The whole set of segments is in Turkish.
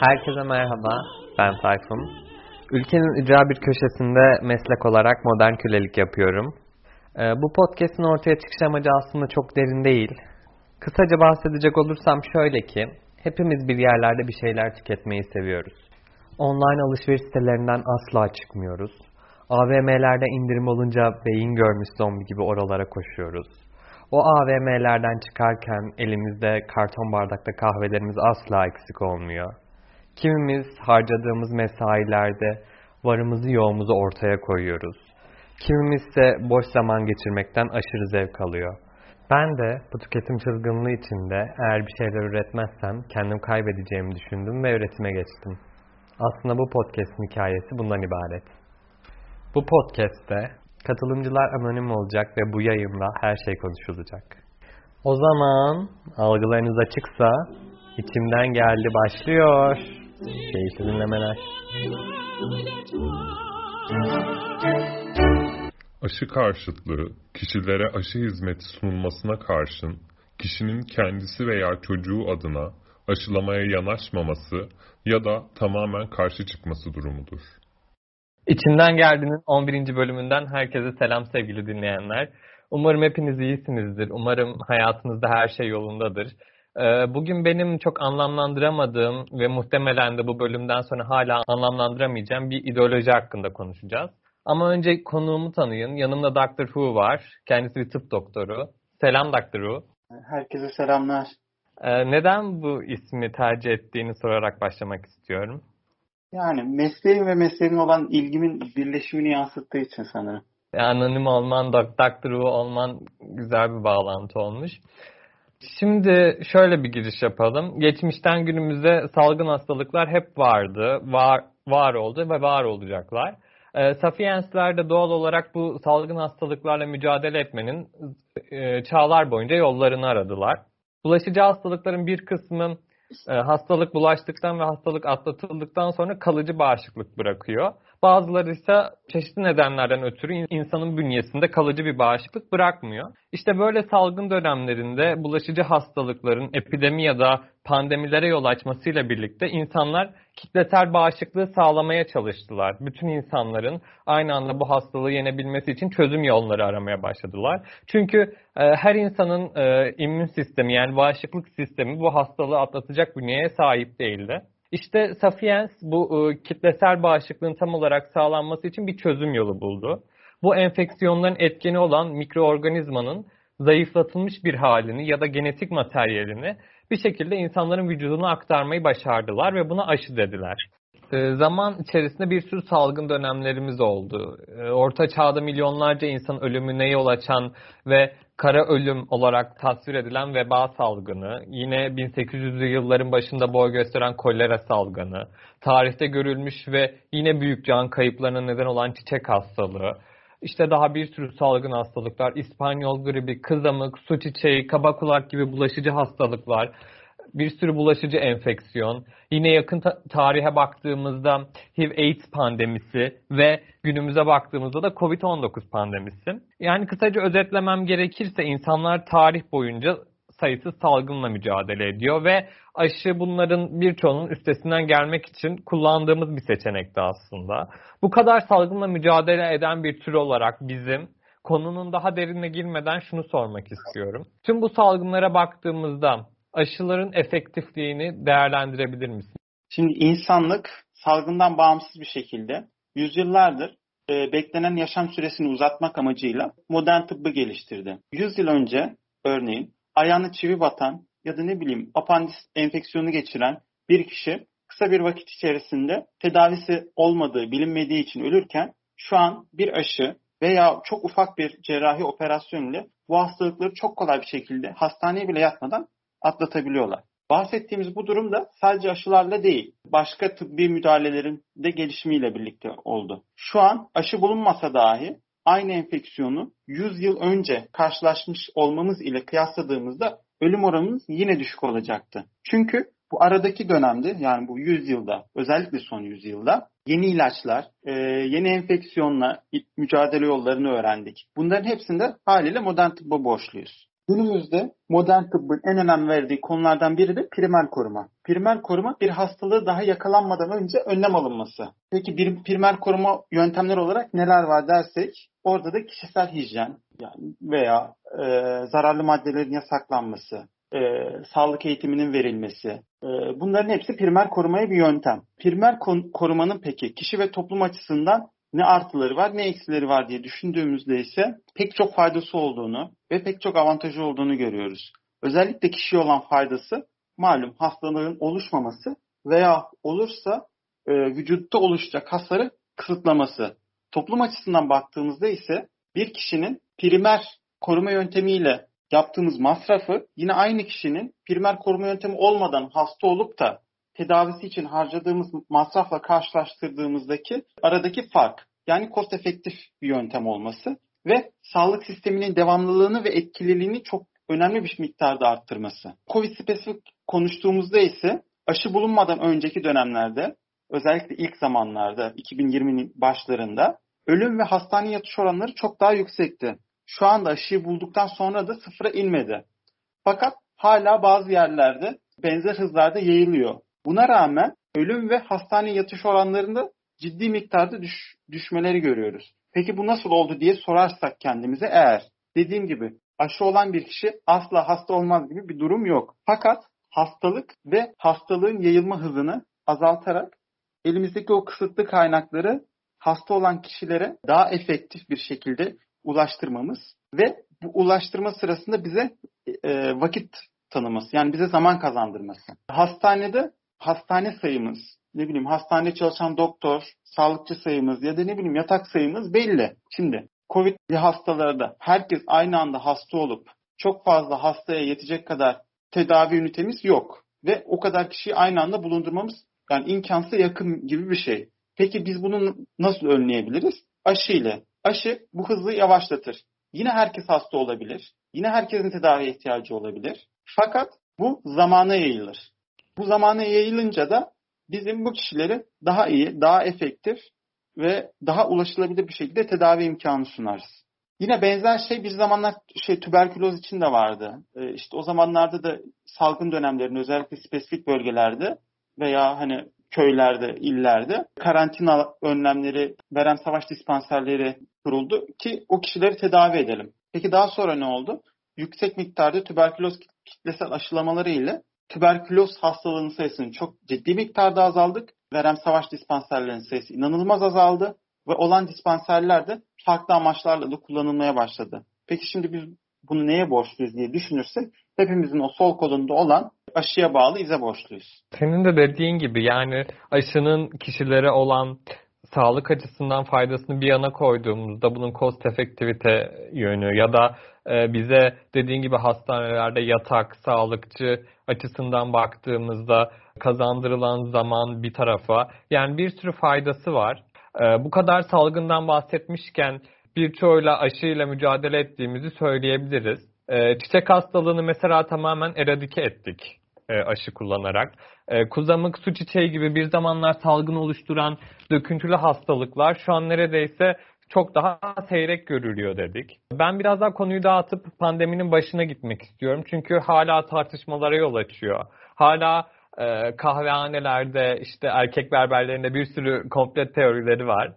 Herkese merhaba, ben Tayfun. Ülkenin icra bir köşesinde meslek olarak modern kölelik yapıyorum. Ee, bu podcast'in ortaya çıkış amacı aslında çok derin değil. Kısaca bahsedecek olursam şöyle ki, hepimiz bir yerlerde bir şeyler tüketmeyi seviyoruz. Online alışveriş sitelerinden asla çıkmıyoruz. AVM'lerde indirim olunca beyin görmüş zombi gibi oralara koşuyoruz. O AVM'lerden çıkarken elimizde karton bardakta kahvelerimiz asla eksik olmuyor. Kimimiz harcadığımız mesailerde varımızı yoğumuzu ortaya koyuyoruz. Kimimiz ise boş zaman geçirmekten aşırı zevk alıyor. Ben de bu tüketim çılgınlığı içinde eğer bir şeyler üretmezsem kendim kaybedeceğimi düşündüm ve üretime geçtim. Aslında bu podcast'in hikayesi bundan ibaret. Bu podcast'te katılımcılar anonim olacak ve bu yayında her şey konuşulacak. O zaman algılarınız açıksa içimden geldi başlıyor. Keyifli dinlemeler. Aşı karşıtlığı, kişilere aşı hizmeti sunulmasına karşın, kişinin kendisi veya çocuğu adına aşılamaya yanaşmaması ya da tamamen karşı çıkması durumudur. İçinden geldiğinin 11. bölümünden herkese selam sevgili dinleyenler. Umarım hepiniz iyisinizdir. Umarım hayatınızda her şey yolundadır. Ee, bugün benim çok anlamlandıramadığım ve muhtemelen de bu bölümden sonra hala anlamlandıramayacağım bir ideoloji hakkında konuşacağız. Ama önce konuğumu tanıyın. Yanımda Dr. Who var. Kendisi bir tıp doktoru. Selam Dr. Who. Herkese selamlar. Ee, neden bu ismi tercih ettiğini sorarak başlamak istiyorum. Yani mesleğim ve mesleğime olan ilgimin birleşimini yansıttığı için sanırım. Anonim olman, Dr. Who olman güzel bir bağlantı olmuş. Şimdi şöyle bir giriş yapalım. Geçmişten günümüze salgın hastalıklar hep vardı, var, var oldu ve var olacaklar. E, Sapiensler de doğal olarak bu salgın hastalıklarla mücadele etmenin e, çağlar boyunca yollarını aradılar. Bulaşıcı hastalıkların bir kısmı e, hastalık bulaştıktan ve hastalık atlatıldıktan sonra kalıcı bağışıklık bırakıyor. Bazıları ise çeşitli nedenlerden ötürü insanın bünyesinde kalıcı bir bağışıklık bırakmıyor. İşte böyle salgın dönemlerinde bulaşıcı hastalıkların epidemi ya da pandemilere yol açmasıyla birlikte insanlar kitlesel bağışıklığı sağlamaya çalıştılar. Bütün insanların aynı anda bu hastalığı yenebilmesi için çözüm yolları aramaya başladılar. Çünkü e, her insanın e, immün sistemi yani bağışıklık sistemi bu hastalığı atlatacak bünyeye sahip değildi. İşte Sapiens bu e, kitlesel bağışıklığın tam olarak sağlanması için bir çözüm yolu buldu. Bu enfeksiyonların etkeni olan mikroorganizmanın zayıflatılmış bir halini ya da genetik materyalini bir şekilde insanların vücuduna aktarmayı başardılar ve buna aşı dediler. E, zaman içerisinde bir sürü salgın dönemlerimiz oldu. E, Orta çağda milyonlarca insan ölümüne yol açan ve kara ölüm olarak tasvir edilen veba salgını, yine 1800'lü yılların başında boy gösteren kolera salgını, tarihte görülmüş ve yine büyük can kayıplarına neden olan çiçek hastalığı, işte daha bir sürü salgın hastalıklar, İspanyol gribi, kızamık, su çiçeği, kaba kulak gibi bulaşıcı hastalıklar, bir sürü bulaşıcı enfeksiyon, yine yakın ta- tarihe baktığımızda HIV-AIDS pandemisi ve günümüze baktığımızda da COVID-19 pandemisi. Yani kısaca özetlemem gerekirse insanlar tarih boyunca sayısız salgınla mücadele ediyor ve aşı bunların birçoğunun üstesinden gelmek için kullandığımız bir seçenekti aslında. Bu kadar salgınla mücadele eden bir tür olarak bizim konunun daha derinine girmeden şunu sormak istiyorum. Tüm bu salgınlara baktığımızda aşıların efektifliğini değerlendirebilir misin? Şimdi insanlık salgından bağımsız bir şekilde yüzyıllardır e, beklenen yaşam süresini uzatmak amacıyla modern tıbbı geliştirdi. 100 yıl önce örneğin ayağına çivi batan ya da ne bileyim apandis enfeksiyonu geçiren bir kişi kısa bir vakit içerisinde tedavisi olmadığı bilinmediği için ölürken şu an bir aşı veya çok ufak bir cerrahi operasyon ile bu hastalıkları çok kolay bir şekilde hastaneye bile yatmadan atlatabiliyorlar. Bahsettiğimiz bu durum da sadece aşılarla değil, başka tıbbi müdahalelerin de gelişimiyle birlikte oldu. Şu an aşı bulunmasa dahi aynı enfeksiyonu 100 yıl önce karşılaşmış olmamız ile kıyasladığımızda ölüm oranımız yine düşük olacaktı. Çünkü bu aradaki dönemde yani bu 100 yılda özellikle son 100 yılda yeni ilaçlar, yeni enfeksiyonla mücadele yollarını öğrendik. Bunların hepsinde haliyle modern tıbba borçluyuz. Günümüzde modern tıbbın en önem verdiği konulardan biri de primer koruma. Primer koruma bir hastalığı daha yakalanmadan önce önlem alınması. Peki bir primer koruma yöntemleri olarak neler var dersek orada da kişisel hijyen yani veya e, zararlı maddelerin yasaklanması, e, sağlık eğitiminin verilmesi. E, bunların hepsi primer korumaya bir yöntem. Primer korumanın peki kişi ve toplum açısından ne artıları var ne eksileri var diye düşündüğümüzde ise pek çok faydası olduğunu ve pek çok avantajı olduğunu görüyoruz. Özellikle kişiye olan faydası malum hastalığın oluşmaması veya olursa e, vücutta oluşacak hasarı kısıtlaması. Toplum açısından baktığımızda ise bir kişinin primer koruma yöntemiyle yaptığımız masrafı yine aynı kişinin primer koruma yöntemi olmadan hasta olup da tedavisi için harcadığımız masrafla karşılaştırdığımızdaki aradaki fark. Yani kost efektif bir yöntem olması ve sağlık sisteminin devamlılığını ve etkililiğini çok önemli bir miktarda arttırması. Covid spesifik konuştuğumuzda ise aşı bulunmadan önceki dönemlerde özellikle ilk zamanlarda 2020'nin başlarında ölüm ve hastane yatış oranları çok daha yüksekti. Şu anda aşıyı bulduktan sonra da sıfıra inmedi. Fakat hala bazı yerlerde benzer hızlarda yayılıyor. Buna rağmen ölüm ve hastane yatış oranlarında ciddi miktarda düş, düşmeleri görüyoruz. Peki bu nasıl oldu diye sorarsak kendimize eğer dediğim gibi aşı olan bir kişi asla hasta olmaz gibi bir durum yok. Fakat hastalık ve hastalığın yayılma hızını azaltarak elimizdeki o kısıtlı kaynakları hasta olan kişilere daha efektif bir şekilde ulaştırmamız ve bu ulaştırma sırasında bize e, vakit tanıması yani bize zaman kazandırması. Hastanede hastane sayımız, ne bileyim hastane çalışan doktor, sağlıkçı sayımız ya da ne bileyim yatak sayımız belli. Şimdi Covid'li hastalarda herkes aynı anda hasta olup çok fazla hastaya yetecek kadar tedavi ünitemiz yok. Ve o kadar kişiyi aynı anda bulundurmamız yani imkansıza yakın gibi bir şey. Peki biz bunu nasıl önleyebiliriz? Aşı ile. Aşı bu hızı yavaşlatır. Yine herkes hasta olabilir. Yine herkesin tedaviye ihtiyacı olabilir. Fakat bu zamana yayılır. Bu zamana yayılınca da bizim bu kişileri daha iyi, daha efektif ve daha ulaşılabilir bir şekilde tedavi imkanı sunarız. Yine benzer şey bir zamanlar şey tüberküloz için de vardı. Ee, işte o zamanlarda da salgın dönemlerinde özellikle spesifik bölgelerde veya hani köylerde, illerde karantina önlemleri veren savaş dispanserleri kuruldu ki o kişileri tedavi edelim. Peki daha sonra ne oldu? Yüksek miktarda tüberküloz kitlesel aşılamaları ile tüberküloz hastalığının sayısını çok ciddi miktarda azaldık. Verem savaş dispanserlerinin sayısı inanılmaz azaldı ve olan dispanserler de farklı amaçlarla da kullanılmaya başladı. Peki şimdi biz bunu neye borçluyuz diye düşünürsek hepimizin o sol kolunda olan aşıya bağlı ize borçluyuz. Senin de dediğin gibi yani aşının kişilere olan sağlık açısından faydasını bir yana koyduğumuzda bunun cost efektivite yönü ya da e, bize dediğin gibi hastanelerde yatak, sağlıkçı açısından baktığımızda kazandırılan zaman bir tarafa yani bir sürü faydası var. E, bu kadar salgından bahsetmişken birçoğuyla aşıyla mücadele ettiğimizi söyleyebiliriz. E, çiçek hastalığını mesela tamamen eradike ettik aşı kullanarak. Kuzamık, su çiçeği gibi bir zamanlar salgın oluşturan döküntülü hastalıklar şu an neredeyse çok daha seyrek görülüyor dedik. Ben biraz daha konuyu dağıtıp pandeminin başına gitmek istiyorum. Çünkü hala tartışmalara yol açıyor. Hala e, kahvehanelerde işte erkek berberlerinde bir sürü komple teorileri var.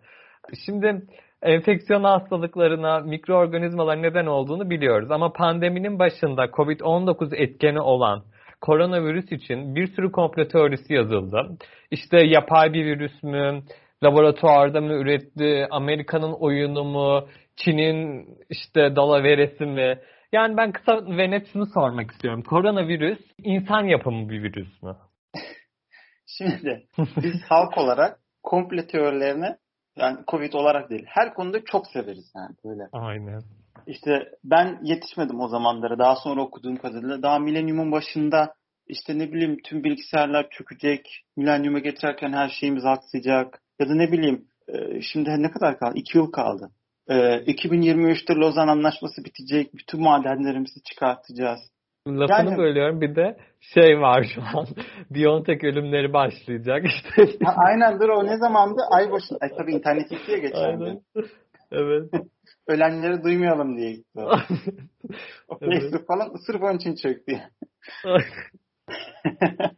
Şimdi enfeksiyon hastalıklarına, mikroorganizmalar neden olduğunu biliyoruz. Ama pandeminin başında COVID-19 etkeni olan koronavirüs için bir sürü komplo teorisi yazıldı. İşte yapay bir virüs mü, laboratuvarda mı üretti, Amerika'nın oyunu mu, Çin'in işte dalaveresi mi? Yani ben kısa ve net şunu sormak istiyorum. Koronavirüs insan yapımı bir virüs mü? Şimdi biz halk olarak komple teorilerini yani Covid olarak değil her konuda çok severiz yani böyle. Aynen. İşte ben yetişmedim o zamanlara. Daha sonra okuduğum kadarıyla. Daha milenyumun başında işte ne bileyim tüm bilgisayarlar çökecek. Milenyuma geçerken her şeyimiz aksayacak. Ya da ne bileyim e, şimdi ne kadar kaldı? İki yıl kaldı. 2023'te e, Lozan Anlaşması bitecek. Bütün madenlerimizi çıkartacağız. Lafını yani, bölüyorum. Bir de şey var şu an. Biontech ölümleri başlayacak. işte. Aynen dur o ne zamandı? Ay başında. Ay tabii internet ya geçen Evet. ölenleri duymayalım diye gitti. o. Facebook falan sırf onun için çöktü.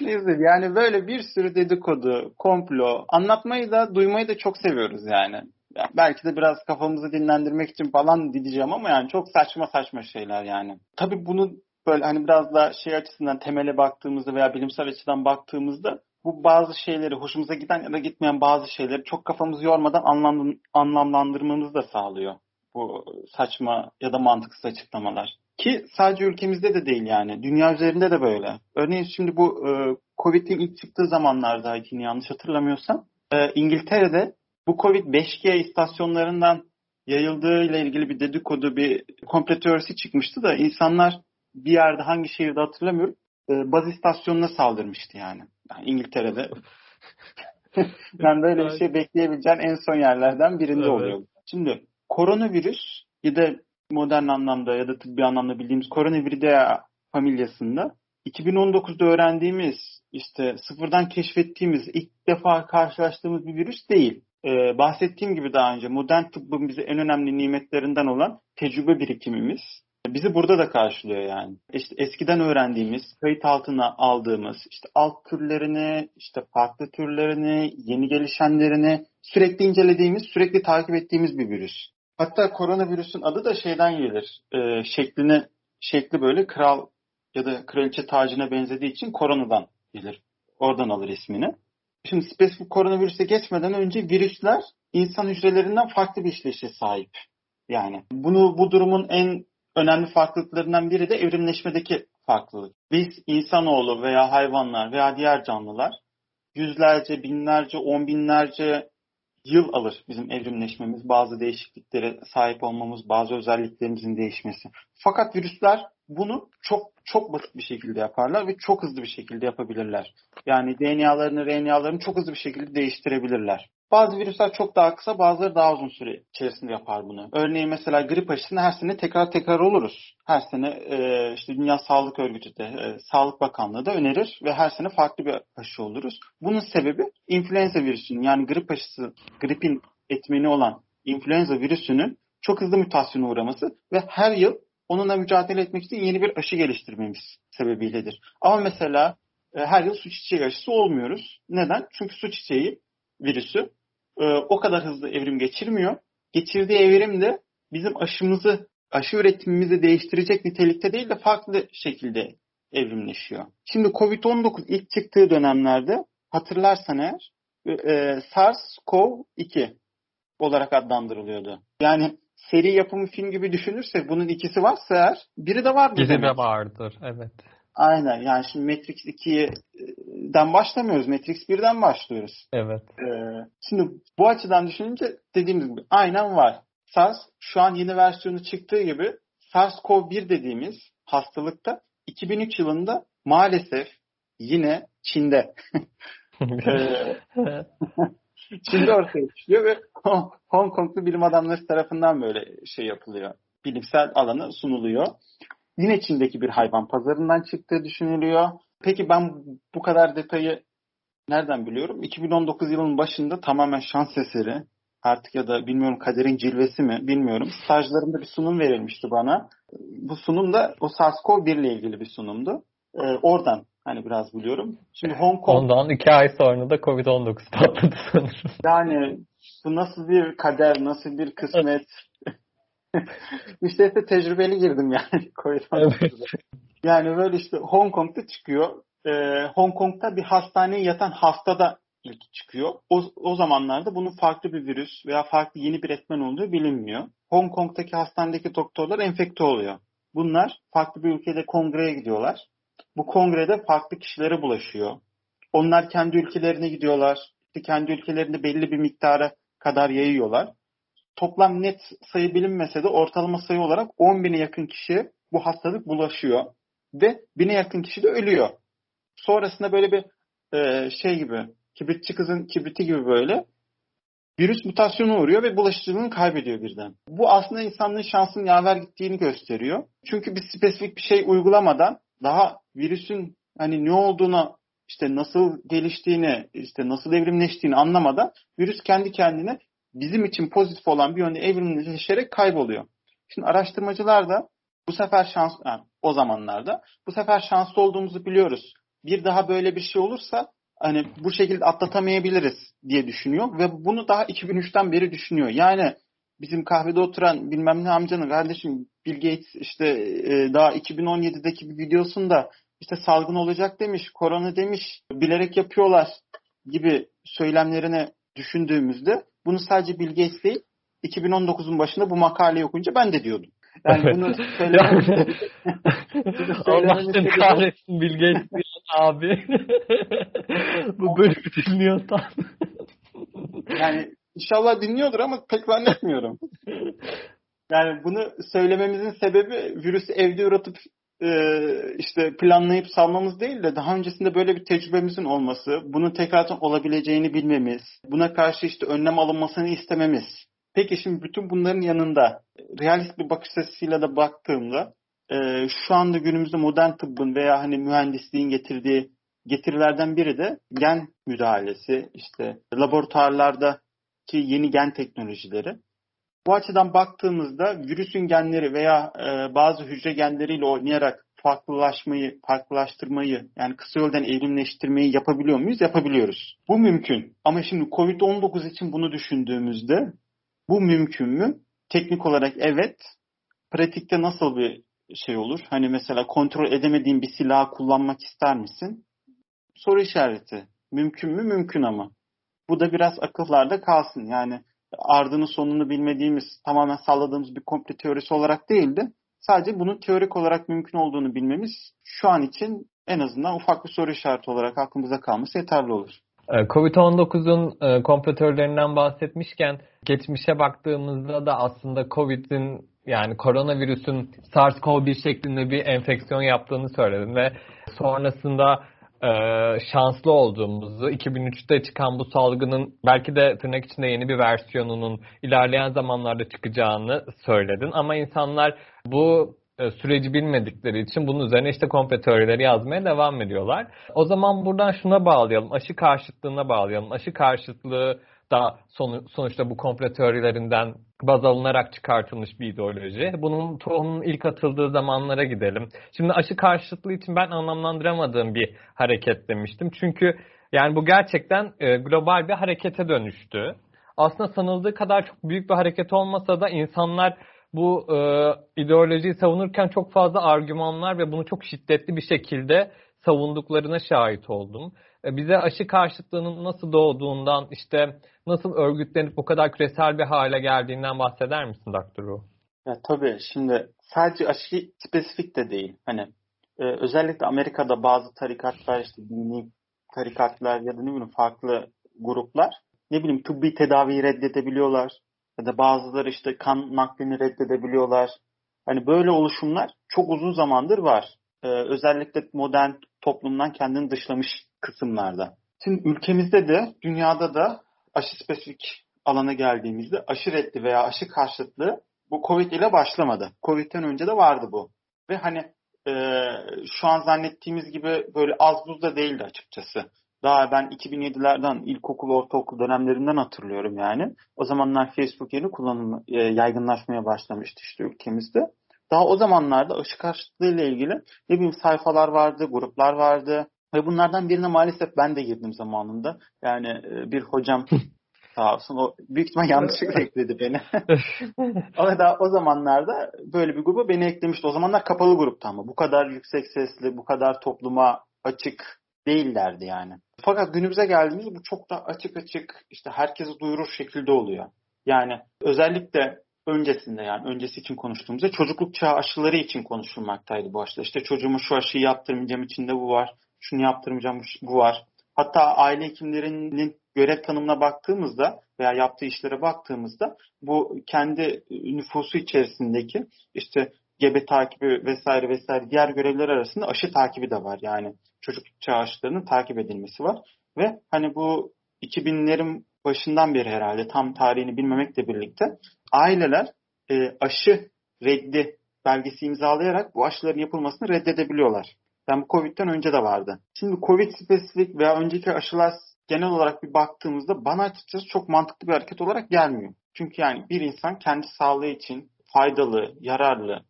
Neyse yani böyle bir sürü dedikodu, komplo anlatmayı da duymayı da çok seviyoruz yani. Ya belki de biraz kafamızı dinlendirmek için falan diyeceğim ama yani çok saçma saçma şeyler yani. Tabii bunu böyle hani biraz da şey açısından temele baktığımızda veya bilimsel açıdan baktığımızda bu bazı şeyleri hoşumuza giden ya da gitmeyen bazı şeyleri çok kafamızı yormadan anlam, anlamlandırmamızı da sağlıyor. Bu saçma ya da mantıksız açıklamalar. Ki sadece ülkemizde de değil yani. Dünya üzerinde de böyle. Örneğin şimdi bu e, Covid'in ilk çıktığı zamanlardaydı yine yanlış hatırlamıyorsam. E, İngiltere'de bu Covid 5G istasyonlarından yayıldığı ile ilgili bir dedikodu, bir komplo teorisi çıkmıştı da insanlar bir yerde hangi şehirde hatırlamıyorum e, baz istasyonuna saldırmıştı yani. İngiltere'de. yani böyle bir şey bekleyebileceğin en son yerlerden birinde Evet. oluyor. Şimdi koronavirüs ya da modern anlamda ya da tıbbi anlamda bildiğimiz koronaviride familyasında 2019'da öğrendiğimiz işte sıfırdan keşfettiğimiz ilk defa karşılaştığımız bir virüs değil. Ee, bahsettiğim gibi daha önce modern tıbbın bize en önemli nimetlerinden olan tecrübe birikimimiz bizi burada da karşılıyor yani. İşte eskiden öğrendiğimiz, kayıt altına aldığımız işte alt türlerini, işte farklı türlerini, yeni gelişenlerini sürekli incelediğimiz, sürekli takip ettiğimiz bir virüs. Hatta koronavirüsün adı da şeyden gelir. Ee, şeklini, şekli böyle kral ya da kraliçe tacına benzediği için koronadan gelir. Oradan alır ismini. Şimdi spesifik koronavirüse geçmeden önce virüsler insan hücrelerinden farklı bir işleyişe sahip. Yani bunu bu durumun en önemli farklılıklarından biri de evrimleşmedeki farklılık. Biz insanoğlu veya hayvanlar veya diğer canlılar yüzlerce, binlerce, on binlerce yıl alır bizim evrimleşmemiz, bazı değişikliklere sahip olmamız, bazı özelliklerimizin değişmesi. Fakat virüsler bunu çok çok basit bir şekilde yaparlar ve çok hızlı bir şekilde yapabilirler. Yani DNA'larını, RNA'larını çok hızlı bir şekilde değiştirebilirler. Bazı virüsler çok daha kısa, bazıları daha uzun süre içerisinde yapar bunu. Örneğin mesela grip aşısını her sene tekrar tekrar oluruz. Her sene e, işte Dünya Sağlık Örgütü de, e, Sağlık Bakanlığı da önerir ve her sene farklı bir aşı oluruz. Bunun sebebi influenza virüsünün yani grip aşısı, gripin etmeni olan influenza virüsünün çok hızlı mutasyona uğraması ve her yıl onunla mücadele etmek için yeni bir aşı geliştirmemiz sebebiyledir. Ama mesela e, her yıl su çiçeği aşısı olmuyoruz. Neden? Çünkü su çiçeği virüsü e, o kadar hızlı evrim geçirmiyor. Geçirdiği evrim de bizim aşımızı, aşı üretimimizi değiştirecek nitelikte değil de farklı şekilde evrimleşiyor. Şimdi Covid-19 ilk çıktığı dönemlerde hatırlarsan eğer e, SARS-CoV-2 olarak adlandırılıyordu. Yani seri yapımı film gibi düşünürsek bunun ikisi varsa eğer biri de vardır. Biri demek. de vardır. Evet. Aynen yani şimdi Matrix 2'den başlamıyoruz. Matrix 1'den başlıyoruz. Evet. Ee, şimdi bu açıdan düşününce dediğimiz gibi aynen var. SARS şu an yeni versiyonu çıktığı gibi SARS-CoV-1 dediğimiz hastalıkta 2003 yılında maalesef yine Çin'de ee, Çin'de ortaya çıkıyor ve Hong Konglu bilim adamları tarafından böyle şey yapılıyor. Bilimsel alanı sunuluyor. Yine Çin'deki bir hayvan pazarından çıktığı düşünülüyor. Peki ben bu kadar detayı nereden biliyorum? 2019 yılının başında tamamen şans eseri artık ya da bilmiyorum kaderin cilvesi mi bilmiyorum. Stajlarımda bir sunum verilmişti bana. Bu sunum da o SARS-CoV-1 ile ilgili bir sunumdu. Ee, oradan hani biraz biliyorum. Şimdi Hong Kong Ondan iki ay sonra da Covid-19 patladı sanırım. yani bu nasıl bir kader, nasıl bir kısmet. işte tecrübeli girdim yani Covid-19'da. Evet. Yani böyle işte Hong Kong'da çıkıyor. Ee, Hong Kong'da bir hastaneye yatan hasta da ilk çıkıyor. O, o zamanlarda bunun farklı bir virüs veya farklı yeni bir etmen olduğu bilinmiyor. Hong Kong'daki hastanedeki doktorlar enfekte oluyor. Bunlar farklı bir ülkede kongreye gidiyorlar. Bu kongrede farklı kişilere bulaşıyor. Onlar kendi ülkelerine gidiyorlar. İşte kendi ülkelerinde belli bir miktara kadar yayıyorlar. Toplam net sayı bilinmese de ortalama sayı olarak 10 bine yakın kişi bu hastalık bulaşıyor. Ve bine yakın kişi de ölüyor. Sonrasında böyle bir e, şey gibi, kibritçi kızın kibriti gibi böyle virüs mutasyona uğruyor ve bulaşıcılığını kaybediyor birden. Bu aslında insanlığın şansının yaver gittiğini gösteriyor. Çünkü biz spesifik bir şey uygulamadan daha virüsün hani ne olduğuna işte nasıl geliştiğini, işte nasıl evrimleştiğini anlamadan virüs kendi kendine bizim için pozitif olan bir yönde evrimleşerek kayboluyor. Şimdi araştırmacılar da bu sefer şans yani o zamanlarda bu sefer şanslı olduğumuzu biliyoruz. Bir daha böyle bir şey olursa hani bu şekilde atlatamayabiliriz diye düşünüyor ve bunu daha 2003'ten beri düşünüyor. Yani bizim kahvede oturan bilmem ne amcanın kardeşim Bill Gates işte e, daha 2017'deki bir videosunda işte salgın olacak demiş, korona demiş, bilerek yapıyorlar gibi söylemlerini düşündüğümüzde bunu sadece Bill Gates değil 2019'un başında bu makaleyi okuyunca ben de diyordum. Yani bunu söylemem Allah kahretsin Bill Gates abi. bu bölümü dinliyorsan. yani inşallah dinliyordur ama pek zannetmiyorum. Yani bunu söylememizin sebebi virüsü evde üretip e, işte planlayıp salmamız değil de daha öncesinde böyle bir tecrübemizin olması, bunun tekrardan olabileceğini bilmemiz, buna karşı işte önlem alınmasını istememiz. Peki şimdi bütün bunların yanında realist bir bakış açısıyla da baktığımda e, şu anda günümüzde modern tıbbın veya hani mühendisliğin getirdiği getirilerden biri de gen müdahalesi, işte laboratuvarlardaki yeni gen teknolojileri. Bu açıdan baktığımızda virüsün genleri veya e, bazı hücre genleriyle oynayarak farklılaşmayı, farklılaştırmayı yani kısa yoldan evrimleştirmeyi yapabiliyor muyuz? Yapabiliyoruz. Bu mümkün. Ama şimdi COVID-19 için bunu düşündüğümüzde bu mümkün mü? Teknik olarak evet. Pratikte nasıl bir şey olur? Hani mesela kontrol edemediğin bir silah kullanmak ister misin? Soru işareti. Mümkün mü? Mümkün ama. Bu da biraz akıllarda kalsın. Yani ardını sonunu bilmediğimiz, tamamen salladığımız bir komple teorisi olarak değil de sadece bunun teorik olarak mümkün olduğunu bilmemiz şu an için en azından ufak bir soru işareti olarak aklımıza kalması yeterli olur. Ee, Covid-19'un e, kompletörlerinden bahsetmişken geçmişe baktığımızda da aslında Covid'in yani koronavirüsün SARS-CoV-1 şeklinde bir enfeksiyon yaptığını söyledim ve sonrasında e, şanslı olduğumuzu, 2003'te çıkan bu salgının belki de tırnak içinde yeni bir versiyonunun ilerleyen zamanlarda çıkacağını söyledin. Ama insanlar bu e, süreci bilmedikleri için bunun üzerine işte komplo teorileri yazmaya devam ediyorlar. O zaman buradan şuna bağlayalım. Aşı karşıtlığına bağlayalım. Aşı karşıtlığı da sonuçta bu komplo teorilerinden baz alınarak çıkartılmış bir ideoloji. Bunun tohumunun ilk atıldığı zamanlara gidelim. Şimdi aşı karşıtlığı için ben anlamlandıramadığım bir hareket demiştim. Çünkü yani bu gerçekten e, global bir harekete dönüştü. Aslında sanıldığı kadar çok büyük bir hareket olmasa da insanlar bu e, ideolojiyi savunurken çok fazla argümanlar ve bunu çok şiddetli bir şekilde savunduklarına şahit oldum. E, bize aşı karşıtlığının nasıl doğduğundan, işte nasıl örgütlenip bu kadar küresel bir hale geldiğinden bahseder misin Doktor Ya tabii şimdi sadece aşı spesifik de değil. Hani e, özellikle Amerika'da bazı tarikatlar işte dini tarikatlar ya da ne bileyim farklı gruplar ne bileyim tıbbi tedaviyi reddedebiliyorlar ya da bazıları işte kan naklini reddedebiliyorlar. Hani böyle oluşumlar çok uzun zamandır var. Ee, özellikle modern toplumdan kendini dışlamış kısımlarda. Şimdi ülkemizde de dünyada da aşı spesifik alana geldiğimizde aşı reddi veya aşı karşıtlığı bu Covid ile başlamadı. Covid'den önce de vardı bu. Ve hani e, şu an zannettiğimiz gibi böyle az buz da değildi açıkçası. Daha ben 2007'lerden ilkokul, ortaokul dönemlerinden hatırlıyorum yani. O zamanlar Facebook yeni kullanım e, yaygınlaşmaya başlamıştı işte ülkemizde. Daha o zamanlarda aşı karşıtlığı ile ilgili ne bileyim sayfalar vardı, gruplar vardı. Ve bunlardan birine maalesef ben de girdim zamanında. Yani e, bir hocam sağ olsun o büyük ihtimal yanlışlıkla ekledi beni. ama daha o zamanlarda böyle bir gruba beni eklemişti. O zamanlar kapalı gruptu ama bu kadar yüksek sesli, bu kadar topluma açık değillerdi yani. Fakat günümüze geldiğimizde bu çok da açık açık işte herkesi duyurur şekilde oluyor. Yani özellikle öncesinde yani öncesi için konuştuğumuzda çocukluk çağı aşıları için konuşulmaktaydı bu aşılar. İşte çocuğumu şu aşıyı yaptırmayacağım içinde bu var. Şunu yaptırmayacağım bu var. Hatta aile hekimlerinin görev tanımına baktığımızda veya yaptığı işlere baktığımızda bu kendi nüfusu içerisindeki işte gebe takibi vesaire vesaire diğer görevler arasında aşı takibi de var. Yani çocukluk çağı takip edilmesi var. Ve hani bu 2000'lerin başından beri herhalde tam tarihini bilmemekle birlikte aileler e, aşı reddi belgesi imzalayarak bu aşıların yapılmasını reddedebiliyorlar. Yani bu Covid'den önce de vardı. Şimdi Covid spesifik veya önceki aşılar genel olarak bir baktığımızda bana açıkçası çok mantıklı bir hareket olarak gelmiyor. Çünkü yani bir insan kendi sağlığı için faydalı, yararlı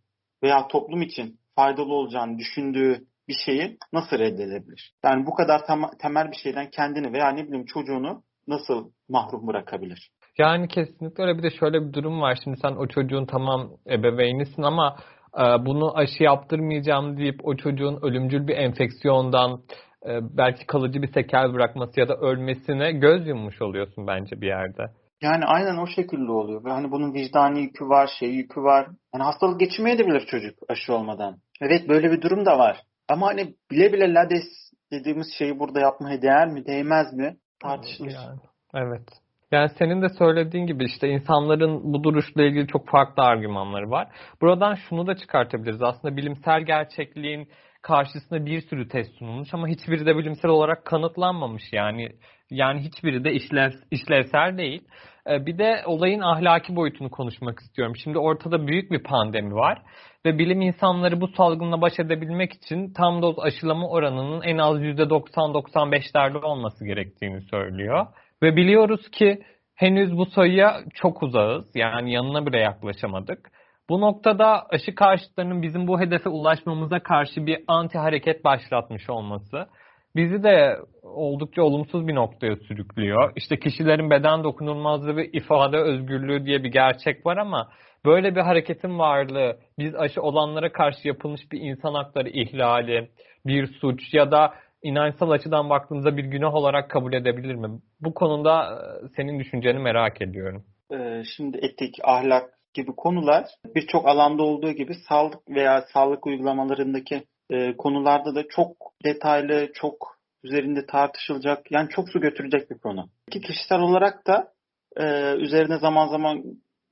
veya toplum için faydalı olacağını düşündüğü bir şeyi nasıl reddedebilir? Yani bu kadar temel bir şeyden kendini veya ne bileyim çocuğunu nasıl mahrum bırakabilir? Yani kesinlikle öyle bir de şöyle bir durum var. Şimdi sen o çocuğun tamam ebeveynisin ama bunu aşı yaptırmayacağım deyip o çocuğun ölümcül bir enfeksiyondan e, belki kalıcı bir sekel bırakması ya da ölmesine göz yummuş oluyorsun bence bir yerde. Yani aynen o şekilde oluyor. Ve hani bunun vicdani yükü var, şey yükü var. Yani hastalık geçirmeyebilir çocuk aşı olmadan. Evet böyle bir durum da var. Ama hani bile bile lades dediğimiz şeyi burada yapmaya değer mi, değmez mi tartışılır. Yani, evet. Yani senin de söylediğin gibi işte insanların bu duruşla ilgili çok farklı argümanları var. Buradan şunu da çıkartabiliriz. Aslında bilimsel gerçekliğin karşısında bir sürü test sunulmuş ama hiçbiri de bilimsel olarak kanıtlanmamış. Yani yani hiçbiri de işlev, işlevsel değil. Ee, bir de olayın ahlaki boyutunu konuşmak istiyorum. Şimdi ortada büyük bir pandemi var ve bilim insanları bu salgınla baş edebilmek için tam doz aşılama oranının en az %90-95'lerde olması gerektiğini söylüyor. Ve biliyoruz ki henüz bu sayıya çok uzağız. Yani yanına bile yaklaşamadık. Bu noktada aşı karşıtlarının bizim bu hedefe ulaşmamıza karşı bir anti hareket başlatmış olması bizi de oldukça olumsuz bir noktaya sürüklüyor. İşte kişilerin beden dokunulmazlığı ve ifade özgürlüğü diye bir gerçek var ama böyle bir hareketin varlığı biz aşı olanlara karşı yapılmış bir insan hakları ihlali, bir suç ya da inançsal açıdan baktığımızda bir günah olarak kabul edebilir mi? Bu konuda e, senin düşünceni merak ediyorum. Ee, şimdi etik, ahlak gibi konular birçok alanda olduğu gibi sağlık veya sağlık uygulamalarındaki e, konularda da çok detaylı, çok üzerinde tartışılacak, yani çok su götürecek bir konu. Ki kişisel olarak da e, üzerine zaman zaman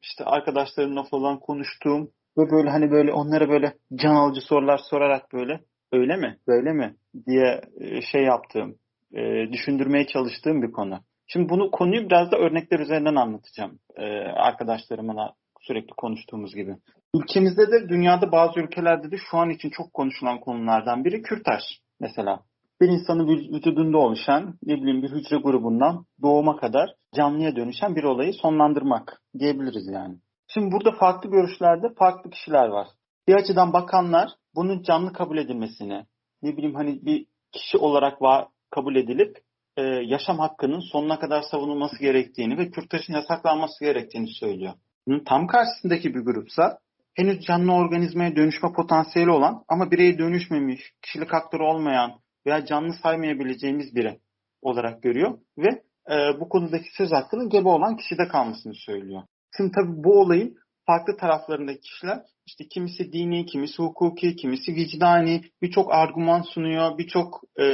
işte arkadaşlarımla falan konuştuğum ve böyle hani böyle onlara böyle can alıcı sorular sorarak böyle öyle mi, böyle mi diye e, şey yaptığım, e, düşündürmeye çalıştığım bir konu. Şimdi bunu konuyu biraz da örnekler üzerinden anlatacağım e, arkadaşlarımla sürekli konuştuğumuz gibi. Ülkemizde de dünyada bazı ülkelerde de şu an için çok konuşulan konulardan biri kürtaj mesela. Bir insanın vücudunda oluşan ne bileyim bir hücre grubundan doğuma kadar canlıya dönüşen bir olayı sonlandırmak diyebiliriz yani. Şimdi burada farklı görüşlerde farklı kişiler var. Bir açıdan bakanlar bunun canlı kabul edilmesini, ne bileyim hani bir kişi olarak var, kabul edilip e, yaşam hakkının sonuna kadar savunulması gerektiğini ve kürtajın yasaklanması gerektiğini söylüyor. Bunun tam karşısındaki bir grupsa henüz canlı organizmaya dönüşme potansiyeli olan ama bireye dönüşmemiş, kişilik hakları olmayan veya canlı saymayabileceğimiz biri olarak görüyor ve e, bu konudaki söz hakkının gebe olan kişide kalmasını söylüyor. Şimdi tabii bu olayın farklı taraflarındaki kişiler işte kimisi dini, kimisi hukuki, kimisi vicdani birçok argüman sunuyor, birçok e,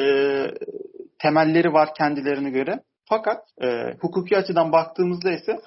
temelleri var kendilerine göre. Fakat e, hukuki açıdan baktığımızda ise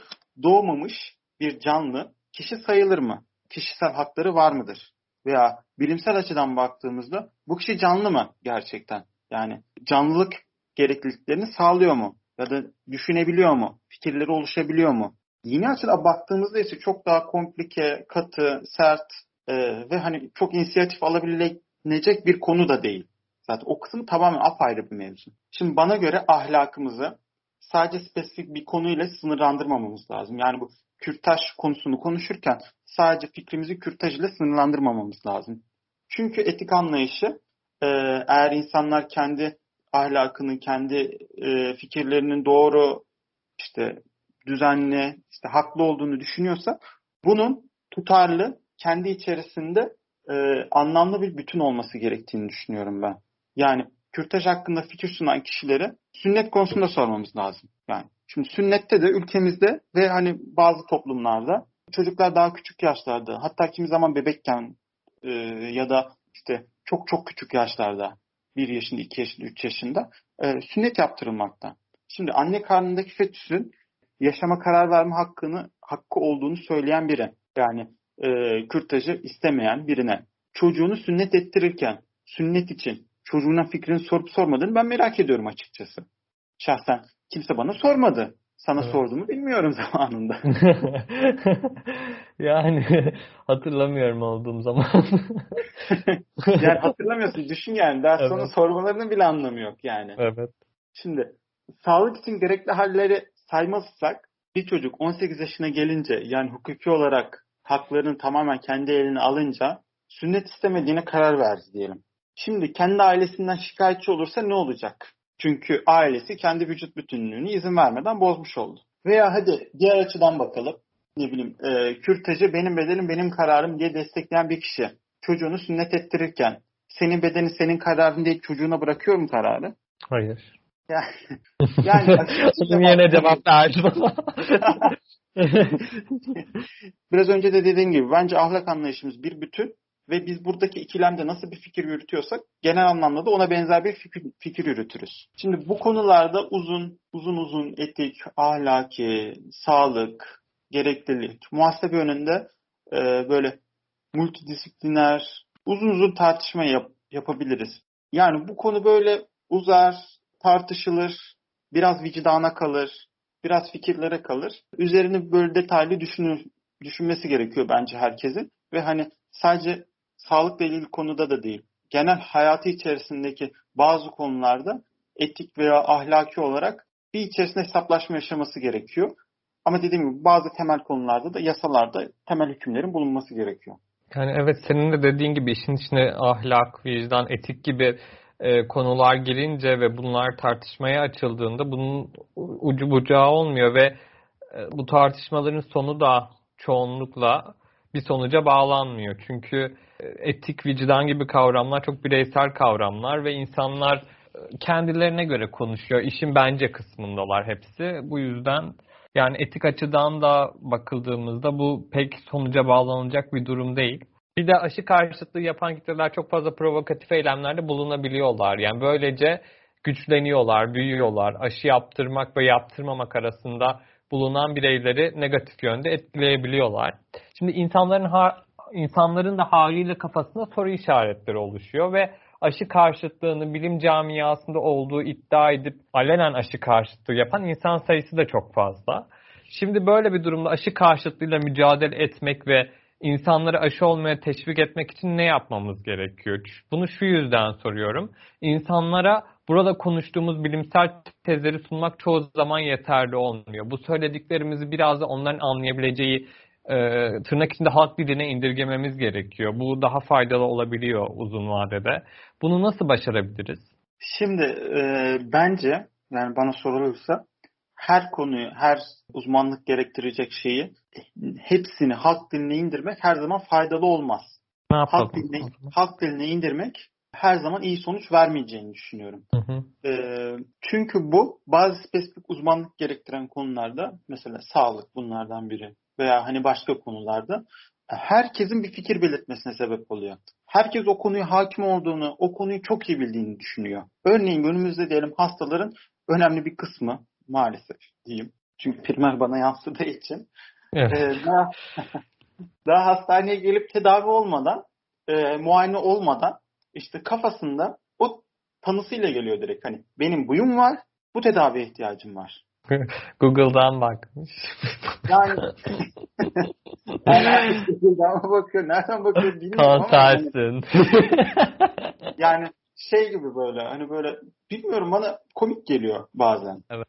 doğmamış bir canlı kişi sayılır mı? Kişisel hakları var mıdır? Veya bilimsel açıdan baktığımızda bu kişi canlı mı gerçekten? Yani canlılık gerekliliklerini sağlıyor mu? Ya da düşünebiliyor mu? Fikirleri oluşabiliyor mu? Dini açıdan baktığımızda ise çok daha komplike, katı, sert e, ve hani çok inisiyatif alabilecek bir konu da değil. Zaten o kısım tamamen apayrı bir mevzu. Şimdi bana göre ahlakımızı sadece spesifik bir konuyla sınırlandırmamamız lazım. Yani bu kürtaj konusunu konuşurken sadece fikrimizi kürtaj ile sınırlandırmamamız lazım. Çünkü etik anlayışı e, eğer insanlar kendi ahlakını, kendi e, fikirlerinin doğru, işte düzenli, işte haklı olduğunu düşünüyorsa bunun tutarlı, kendi içerisinde e, anlamlı bir bütün olması gerektiğini düşünüyorum ben. Yani kürtaj hakkında fikir sunan kişileri sünnet konusunda sormamız lazım. Yani şimdi sünnette de ülkemizde ve hani bazı toplumlarda çocuklar daha küçük yaşlarda hatta kimi zaman bebekken e, ya da işte çok çok küçük yaşlarda bir yaşında, iki yaşında, üç yaşında e, sünnet yaptırılmakta. Şimdi anne karnındaki fetüsün yaşama karar verme hakkını hakkı olduğunu söyleyen biri. Yani e, kürtajı istemeyen birine çocuğunu sünnet ettirirken sünnet için çocuğuna fikrini sorup sormadığını ben merak ediyorum açıkçası. Şahsen kimse bana sormadı. Sana evet. sorduğumu bilmiyorum zamanında. yani hatırlamıyorum olduğum zaman. yani hatırlamıyorsun. Düşün yani. Daha evet. sonra sormalarının bile anlamı yok yani. Evet. Şimdi sağlık için gerekli halleri saymazsak bir çocuk 18 yaşına gelince yani hukuki olarak haklarını tamamen kendi eline alınca sünnet istemediğine karar verdi diyelim. Şimdi kendi ailesinden şikayetçi olursa ne olacak? Çünkü ailesi kendi vücut bütünlüğünü izin vermeden bozmuş oldu. Veya hadi diğer açıdan bakalım. Ne bileyim e, kürtajı benim bedenim benim kararım diye destekleyen bir kişi çocuğunu sünnet ettirirken senin bedeni senin kararın değil çocuğuna bırakıyor mu kararı? Hayır. Yani, yani yerine cevap verdim ama. Biraz önce de dediğim gibi bence ahlak anlayışımız bir bütün ve biz buradaki ikilemde nasıl bir fikir yürütüyorsak genel anlamda da ona benzer bir fikir, fikir yürütürüz. Şimdi bu konularda uzun uzun uzun etik, ahlaki, sağlık, gereklilik, muhasebe önünde e, böyle multidisipliner, uzun uzun tartışma yap, yapabiliriz. Yani bu konu böyle uzar, tartışılır, biraz vicdana kalır, biraz fikirlere kalır. Üzerini böyle detaylı düşünür, düşünmesi gerekiyor bence herkesin. Ve hani sadece sağlıkla ilgili konuda da değil. Genel hayatı içerisindeki bazı konularda etik veya ahlaki olarak bir içerisinde hesaplaşma yaşaması gerekiyor. Ama dediğim gibi bazı temel konularda da yasalarda temel hükümlerin bulunması gerekiyor. Yani evet senin de dediğin gibi işin içine ahlak, vicdan, etik gibi e, konular girince ve bunlar tartışmaya açıldığında bunun ucu bucağı olmuyor ve e, bu tartışmaların sonu da çoğunlukla bir sonuca bağlanmıyor. Çünkü e, etik, vicdan gibi kavramlar çok bireysel kavramlar ve insanlar kendilerine göre konuşuyor. İşin bence kısmındalar hepsi. Bu yüzden yani etik açıdan da bakıldığımızda bu pek sonuca bağlanacak bir durum değil. Bir de aşı karşıtlığı yapan kitleler çok fazla provokatif eylemlerde bulunabiliyorlar. Yani böylece güçleniyorlar, büyüyorlar. Aşı yaptırmak ve yaptırmamak arasında bulunan bireyleri negatif yönde etkileyebiliyorlar. Şimdi insanların ha, insanların da haliyle kafasında soru işaretleri oluşuyor ve aşı karşıtlığını bilim camiasında olduğu iddia edip alenen aşı karşıtlığı yapan insan sayısı da çok fazla. Şimdi böyle bir durumda aşı karşıtlığıyla mücadele etmek ve insanları aşı olmaya teşvik etmek için ne yapmamız gerekiyor? Bunu şu yüzden soruyorum. İnsanlara burada konuştuğumuz bilimsel tezleri sunmak çoğu zaman yeterli olmuyor. Bu söylediklerimizi biraz da onların anlayabileceği e, tırnak içinde halk diline indirgememiz gerekiyor. Bu daha faydalı olabiliyor uzun vadede. Bunu nasıl başarabiliriz? Şimdi e, bence yani bana sorulursa her konuyu, her uzmanlık gerektirecek şeyi hepsini halk diline indirmek her zaman faydalı olmaz. Ne yapalım? Halk diline, halk diline indirmek her zaman iyi sonuç vermeyeceğini düşünüyorum. Hı hı. E, çünkü bu bazı spesifik uzmanlık gerektiren konularda mesela sağlık bunlardan biri veya hani başka konularda herkesin bir fikir belirtmesine sebep oluyor. Herkes o konuyu hakim olduğunu, o konuyu çok iyi bildiğini düşünüyor. Örneğin günümüzde diyelim hastaların önemli bir kısmı maalesef diyeyim. Çünkü primer bana yansıdığı için Evet. e, daha, daha hastaneye gelip tedavi olmadan, e, muayene olmadan işte kafasında o tanısıyla geliyor direkt. Hani benim buyum var, bu tedaviye ihtiyacım var. Google'dan bakmış. Yani yani bakıyor, nereden bakıyor bilmiyorum ama yani, Konsersin. yani şey gibi böyle hani böyle bilmiyorum bana komik geliyor bazen. evet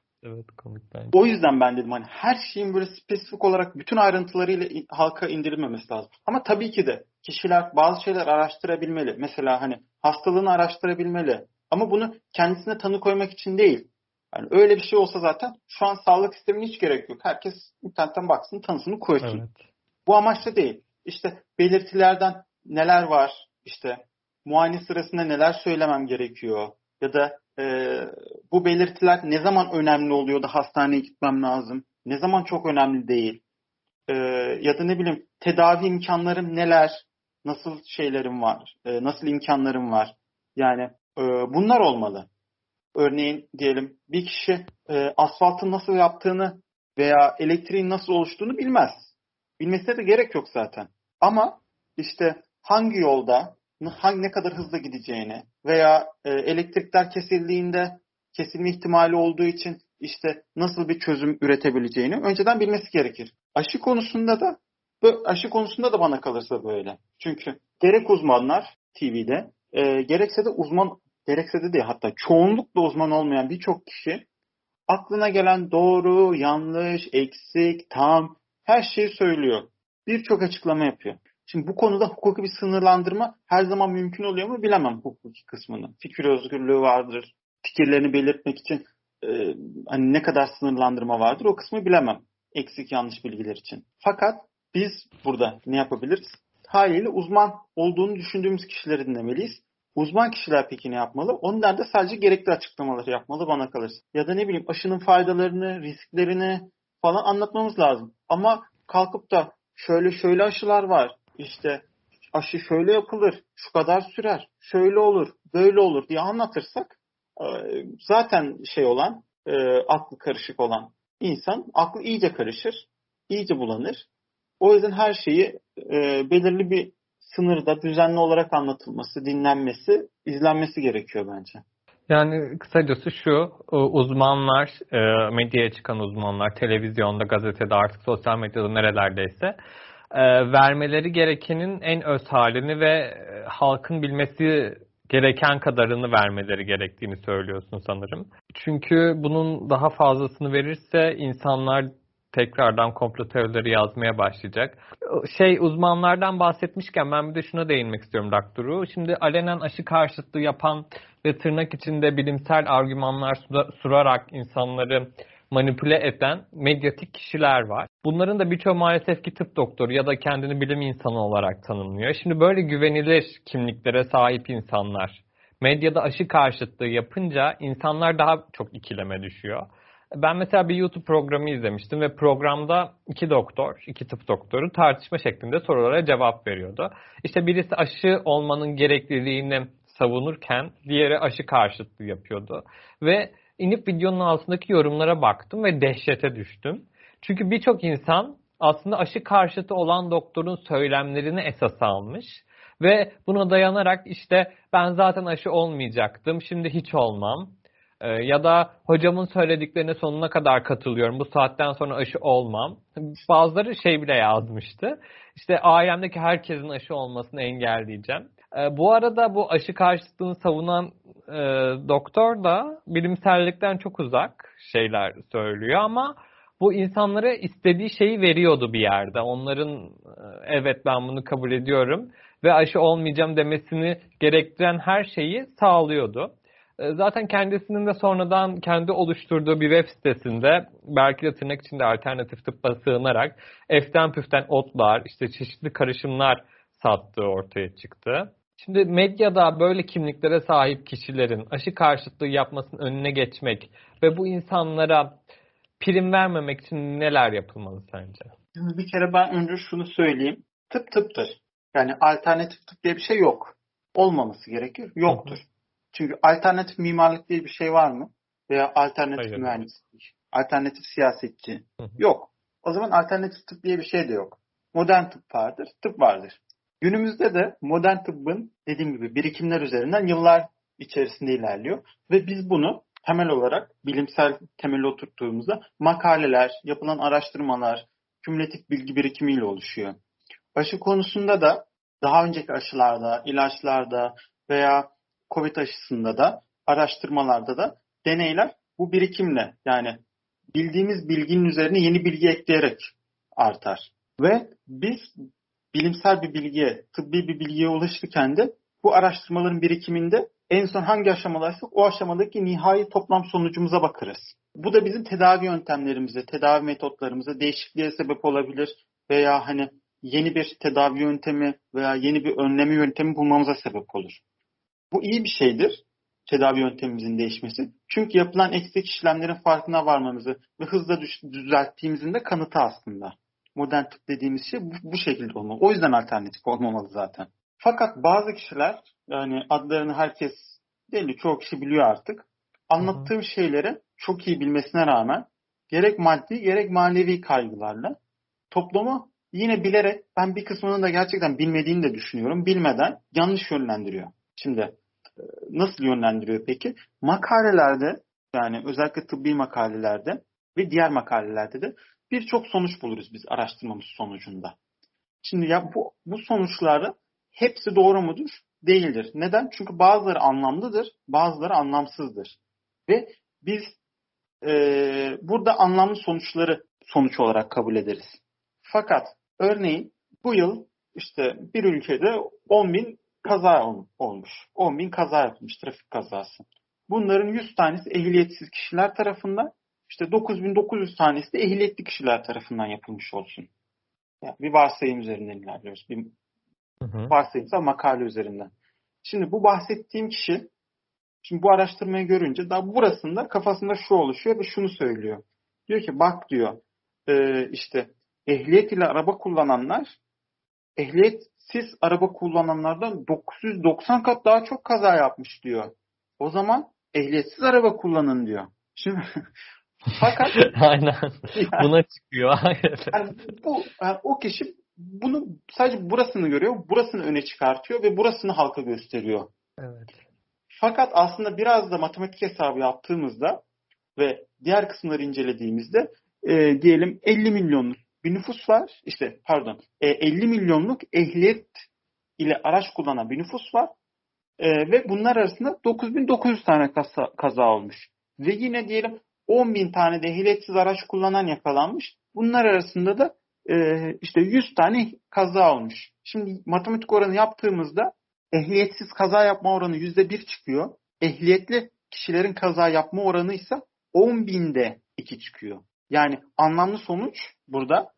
komik bence. O yüzden ben dedim hani her şeyin böyle spesifik olarak bütün ayrıntılarıyla in- halka indirilmemesi lazım. Ama tabii ki de kişiler bazı şeyler araştırabilmeli. Mesela hani hastalığını araştırabilmeli. Ama bunu kendisine tanı koymak için değil. Yani öyle bir şey olsa zaten şu an sağlık sistemine hiç gerek yok. Herkes internetten baksın tanısını koysun. Evet. Bu amaçla değil. İşte belirtilerden neler var, işte muayene sırasında neler söylemem gerekiyor ya da e, bu belirtiler ne zaman önemli oluyor da hastaneye gitmem lazım, ne zaman çok önemli değil e, ya da ne bileyim tedavi imkanlarım neler, nasıl şeylerim var, e, nasıl imkanlarım var. Yani e, bunlar olmalı. Örneğin diyelim bir kişi e, asfaltın nasıl yaptığını veya elektriğin nasıl oluştuğunu bilmez. Bilmesine de gerek yok zaten. Ama işte hangi yolda ne kadar hızlı gideceğini veya e, elektrikler kesildiğinde kesilme ihtimali olduğu için işte nasıl bir çözüm üretebileceğini önceden bilmesi gerekir. Aşı konusunda da bu aşı konusunda da bana kalırsa böyle. Çünkü gerek uzmanlar TV'de e, gerekse de uzman gerekse de değil hatta çoğunlukla uzman olmayan birçok kişi aklına gelen doğru, yanlış, eksik, tam her şeyi söylüyor. Birçok açıklama yapıyor. Şimdi bu konuda hukuki bir sınırlandırma her zaman mümkün oluyor mu bilemem hukuki kısmını. Fikir özgürlüğü vardır. Fikirlerini belirtmek için e, hani ne kadar sınırlandırma vardır o kısmı bilemem. Eksik yanlış bilgiler için. Fakat biz burada ne yapabiliriz? Haliyle uzman olduğunu düşündüğümüz kişileri dinlemeliyiz. Uzman kişiler peki ne yapmalı? Onlar da sadece gerekli açıklamaları yapmalı bana kalırsa. Ya da ne bileyim aşının faydalarını, risklerini falan anlatmamız lazım. Ama kalkıp da şöyle şöyle aşılar var. İşte aşı şöyle yapılır, şu kadar sürer, şöyle olur, böyle olur diye anlatırsak e, zaten şey olan, e, aklı karışık olan insan aklı iyice karışır, iyice bulanır. O yüzden her şeyi e, belirli bir sınırda düzenli olarak anlatılması, dinlenmesi, izlenmesi gerekiyor bence. Yani kısacası şu, uzmanlar, medyaya çıkan uzmanlar, televizyonda, gazetede, artık sosyal medyada nerelerdeyse vermeleri gerekenin en öz halini ve halkın bilmesi gereken kadarını vermeleri gerektiğini söylüyorsun sanırım. Çünkü bunun daha fazlasını verirse insanlar tekrardan komplo teorileri yazmaya başlayacak. Şey uzmanlardan bahsetmişken ben bir de şuna değinmek istiyorum Dakturu. Şimdi alenen aşı karşıtlığı yapan ve tırnak içinde bilimsel argümanlar surarak insanları manipüle eden medyatik kişiler var. Bunların da birçoğu maalesef ki tıp doktoru ya da kendini bilim insanı olarak tanımlıyor. Şimdi böyle güvenilir kimliklere sahip insanlar medyada aşı karşıtlığı yapınca insanlar daha çok ikileme düşüyor. Ben mesela bir YouTube programı izlemiştim ve programda iki doktor, iki tıp doktoru tartışma şeklinde sorulara cevap veriyordu. İşte birisi aşı olmanın gerekliliğini savunurken diğeri aşı karşıtlığı yapıyordu. Ve inip videonun altındaki yorumlara baktım ve dehşete düştüm. Çünkü birçok insan aslında aşı karşıtı olan doktorun söylemlerini esas almış ve buna dayanarak işte ben zaten aşı olmayacaktım, şimdi hiç olmam ee, ya da hocamın söylediklerine sonuna kadar katılıyorum. Bu saatten sonra aşı olmam. Bazıları şey bile yazmıştı. İşte ailemdeki herkesin aşı olmasını engelleyeceğim. Ee, bu arada bu aşı karşıtlığını savunan e, doktor da bilimsellikten çok uzak şeyler söylüyor ama bu insanlara istediği şeyi veriyordu bir yerde. Onların e, evet ben bunu kabul ediyorum ve aşı olmayacağım demesini gerektiren her şeyi sağlıyordu. E, zaten kendisinin de sonradan kendi oluşturduğu bir web sitesinde belki de tırnak içinde alternatif tıbba sığınarak eften püften otlar, işte çeşitli karışımlar sattığı ortaya çıktı. Şimdi medyada böyle kimliklere sahip kişilerin aşı karşıtlığı yapmasının önüne geçmek ve bu insanlara prim vermemek için neler yapılmalı sence? Bir kere ben önce şunu söyleyeyim. Tıp tıptır. Yani alternatif tıp diye bir şey yok. Olmaması gerekir. Yoktur. Çünkü alternatif mimarlık diye bir şey var mı? Veya alternatif Hayır. mühendislik, alternatif siyasetçi. Yok. O zaman alternatif tıp diye bir şey de yok. Modern tıp vardır, tıp vardır. Günümüzde de modern tıbbın dediğim gibi birikimler üzerinden yıllar içerisinde ilerliyor. Ve biz bunu temel olarak bilimsel temeli oturttuğumuzda makaleler, yapılan araştırmalar, kümülatif bilgi birikimiyle oluşuyor. Aşı konusunda da daha önceki aşılarda, ilaçlarda veya COVID aşısında da araştırmalarda da deneyler bu birikimle yani bildiğimiz bilginin üzerine yeni bilgi ekleyerek artar. Ve biz bilimsel bir bilgiye, tıbbi bir bilgiye ulaşırken de bu araştırmaların birikiminde en son hangi aşamadaysak o aşamadaki nihai toplam sonucumuza bakarız. Bu da bizim tedavi yöntemlerimize, tedavi metotlarımıza değişikliğe sebep olabilir veya hani yeni bir tedavi yöntemi veya yeni bir önleme yöntemi bulmamıza sebep olur. Bu iyi bir şeydir tedavi yöntemimizin değişmesi. Çünkü yapılan eksik işlemlerin farkına varmamızı ve hızla düzelttiğimizin de kanıtı aslında. Modern tıp dediğimiz şey bu, bu şekilde olmalı. O yüzden alternatif olmamalı zaten. Fakat bazı kişiler yani adlarını herkes değil çoğu kişi biliyor artık. Anlattığım Hı-hı. şeyleri çok iyi bilmesine rağmen gerek maddi gerek manevi kaygılarla toplumu yine bilerek ben bir kısmının da gerçekten bilmediğini de düşünüyorum. Bilmeden yanlış yönlendiriyor. Şimdi nasıl yönlendiriyor peki? Makalelerde yani özellikle tıbbi makalelerde ve diğer makalelerde de birçok sonuç buluruz biz araştırmamız sonucunda. Şimdi ya bu, bu sonuçları hepsi doğru mudur? Değildir. Neden? Çünkü bazıları anlamlıdır, bazıları anlamsızdır. Ve biz e, burada anlamlı sonuçları sonuç olarak kabul ederiz. Fakat örneğin bu yıl işte bir ülkede 10 bin kaza olmuş. 10 bin kaza yapmış trafik kazası. Bunların 100 tanesi ehliyetsiz kişiler tarafından, işte 9900 tanesi de ehliyetli kişiler tarafından yapılmış olsun. Yani bir varsayım üzerinden ilerliyoruz. Bir hı hı. varsayımsal makale üzerinden. Şimdi bu bahsettiğim kişi Şimdi bu araştırmayı görünce daha burasında kafasında şu oluşuyor ve şunu söylüyor. Diyor ki bak diyor e, işte ehliyet ile araba kullananlar ehliyetsiz araba kullananlardan 990 kat daha çok kaza yapmış diyor. O zaman ehliyetsiz araba kullanın diyor. Şimdi fakat aynen buna çıkıyor. yani bu yani o kişi bunu sadece burasını görüyor, burasını öne çıkartıyor ve burasını halka gösteriyor. Evet. Fakat aslında biraz da matematik hesabı yaptığımızda ve diğer kısımları incelediğimizde e, diyelim 50 milyonluk bir nüfus var. İşte pardon e, 50 milyonluk ehliyet ile araç kullanan bir nüfus var. E, ve bunlar arasında 9900 tane kaza, kaza olmuş. Ve yine diyelim 10 bin tane de ehliyetsiz araç kullanan yakalanmış. Bunlar arasında da e, işte 100 tane kaza olmuş. Şimdi matematik oranı yaptığımızda ehliyetsiz kaza yapma oranı %1 çıkıyor. Ehliyetli kişilerin kaza yapma oranı ise 10 binde 2 çıkıyor. Yani anlamlı sonuç burada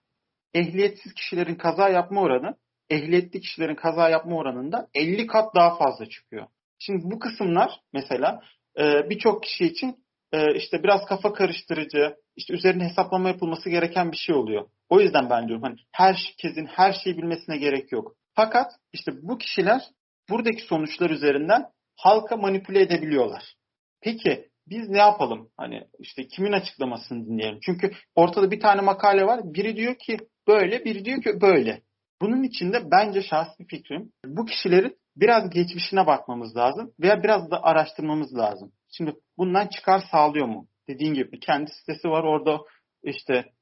ehliyetsiz kişilerin kaza yapma oranı ehliyetli kişilerin kaza yapma oranında 50 kat daha fazla çıkıyor. Şimdi bu kısımlar mesela e, birçok kişi için e, işte biraz kafa karıştırıcı, işte üzerine hesaplama yapılması gereken bir şey oluyor. O yüzden ben diyorum hani herkesin her şeyi bilmesine gerek yok. Fakat işte bu kişiler buradaki sonuçlar üzerinden halka manipüle edebiliyorlar. Peki biz ne yapalım? Hani işte kimin açıklamasını dinleyelim? Çünkü ortada bir tane makale var. Biri diyor ki böyle, biri diyor ki böyle. Bunun için de bence şahsi fikrim bu kişilerin biraz geçmişine bakmamız lazım veya biraz da araştırmamız lazım. Şimdi bundan çıkar sağlıyor mu? Dediğin gibi kendi sitesi var orada işte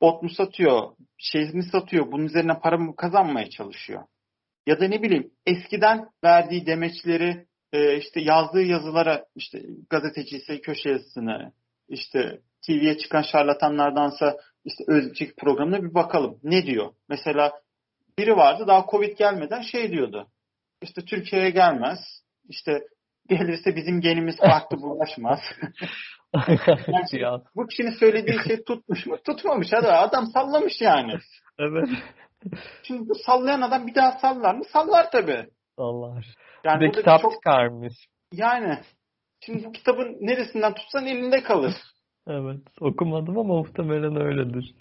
ot mu satıyor, şey mi satıyor, bunun üzerine para mı kazanmaya çalışıyor? Ya da ne bileyim eskiden verdiği demeçleri e, işte yazdığı yazılara işte gazeteci ise köşe yazısını işte TV'ye çıkan şarlatanlardansa işte Özcik programına bir bakalım. Ne diyor? Mesela biri vardı daha Covid gelmeden şey diyordu. İşte Türkiye'ye gelmez. İşte gelirse bizim genimiz farklı bulaşmaz. yani, bu kişinin söylediği şey tutmuş mu? Tutmamış. Hadi adam sallamış yani. Evet. Şimdi bu sallayan adam bir daha sallar mı? Sallar tabii. Sallar. Yani bir de kitap çok... çıkarmış. Yani şimdi bu kitabın neresinden tutsan elinde kalır. evet. Okumadım ama muhtemelen öyledir.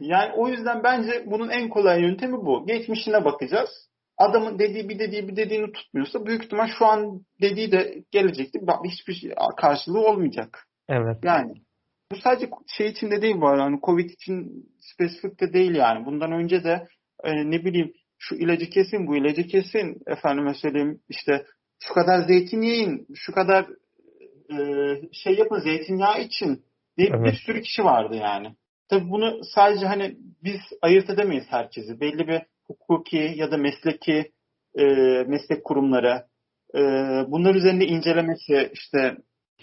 Yani o yüzden bence bunun en kolay yöntemi bu. Geçmişine bakacağız. Adamın dediği bir dediği bir dediğini tutmuyorsa büyük ihtimal şu an dediği de gelecekti. Hiçbir şey, karşılığı olmayacak. Evet. Yani bu sadece şey için de değil bu arada. Hani Covid için spesifik de değil yani. Bundan önce de e, ne bileyim şu ilacı kesin, bu ilacı kesin. Efendime söyleyeyim işte şu kadar zeytin yiyin, şu kadar e, şey yapın zeytinyağı için diye evet. bir sürü kişi vardı yani. Tabii bunu sadece hani biz ayırt edemeyiz herkesi. Belli bir hukuki ya da mesleki e, meslek kurumları e, bunlar üzerinde incelemesi işte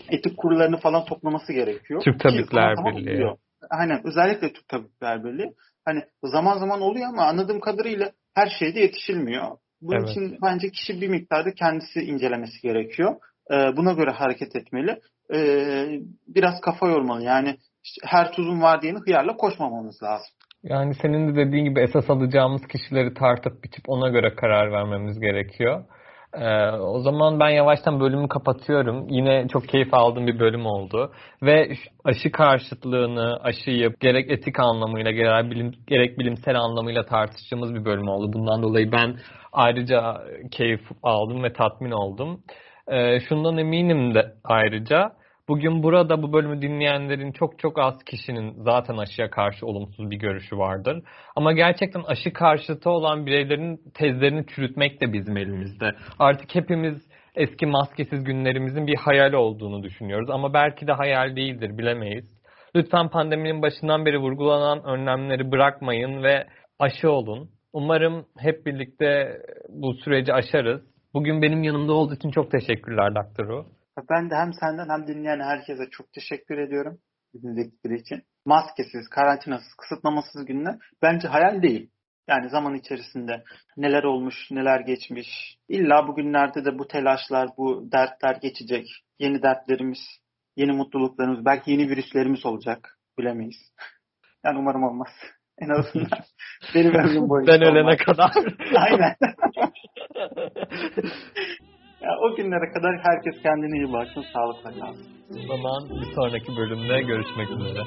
etik kurullarını falan toplaması gerekiyor. Türk Tabipler Birliği. Aynen özellikle Türk Tabipler Birliği. Hani zaman zaman oluyor ama anladığım kadarıyla her şeyde yetişilmiyor. Bunun evet. için bence kişi bir miktarda kendisi incelemesi gerekiyor. Ee, buna göre hareket etmeli. Ee, biraz kafa yormalı. Yani her tuzun var diyeni hıyarla koşmamamız lazım. Yani senin de dediğin gibi esas alacağımız kişileri tartıp biçip ona göre karar vermemiz gerekiyor. Ee, o zaman ben yavaştan bölümü kapatıyorum. Yine çok keyif aldığım bir bölüm oldu. Ve aşı karşıtlığını, aşıyı gerek etik anlamıyla gerek, bilim, gerek bilimsel anlamıyla tartıştığımız bir bölüm oldu. Bundan dolayı ben ayrıca keyif aldım ve tatmin oldum. Ee, şundan eminim de ayrıca Bugün burada bu bölümü dinleyenlerin çok çok az kişinin zaten aşıya karşı olumsuz bir görüşü vardır. Ama gerçekten aşı karşıtı olan bireylerin tezlerini çürütmek de bizim elimizde. Artık hepimiz eski maskesiz günlerimizin bir hayal olduğunu düşünüyoruz. Ama belki de hayal değildir bilemeyiz. Lütfen pandeminin başından beri vurgulanan önlemleri bırakmayın ve aşı olun. Umarım hep birlikte bu süreci aşarız. Bugün benim yanımda olduğu için çok teşekkürler Doktoru. Ben de hem senden hem dinleyen herkese çok teşekkür ediyorum dinledikleri için. Maskesiz, karantinasız, kısıtlamasız günler bence hayal değil. Yani zaman içerisinde neler olmuş, neler geçmiş. İlla bugünlerde de bu telaşlar, bu dertler geçecek. Yeni dertlerimiz, yeni mutluluklarımız, belki yeni virüslerimiz olacak. Bilemeyiz. Yani umarım olmaz. En azından benim ömrüm boyunca Ben ölene olmaz. kadar. Aynen. Ya, o günlere kadar herkes kendine iyi baksın, sağlıkla kalsın. O zaman bir sonraki bölümde görüşmek üzere.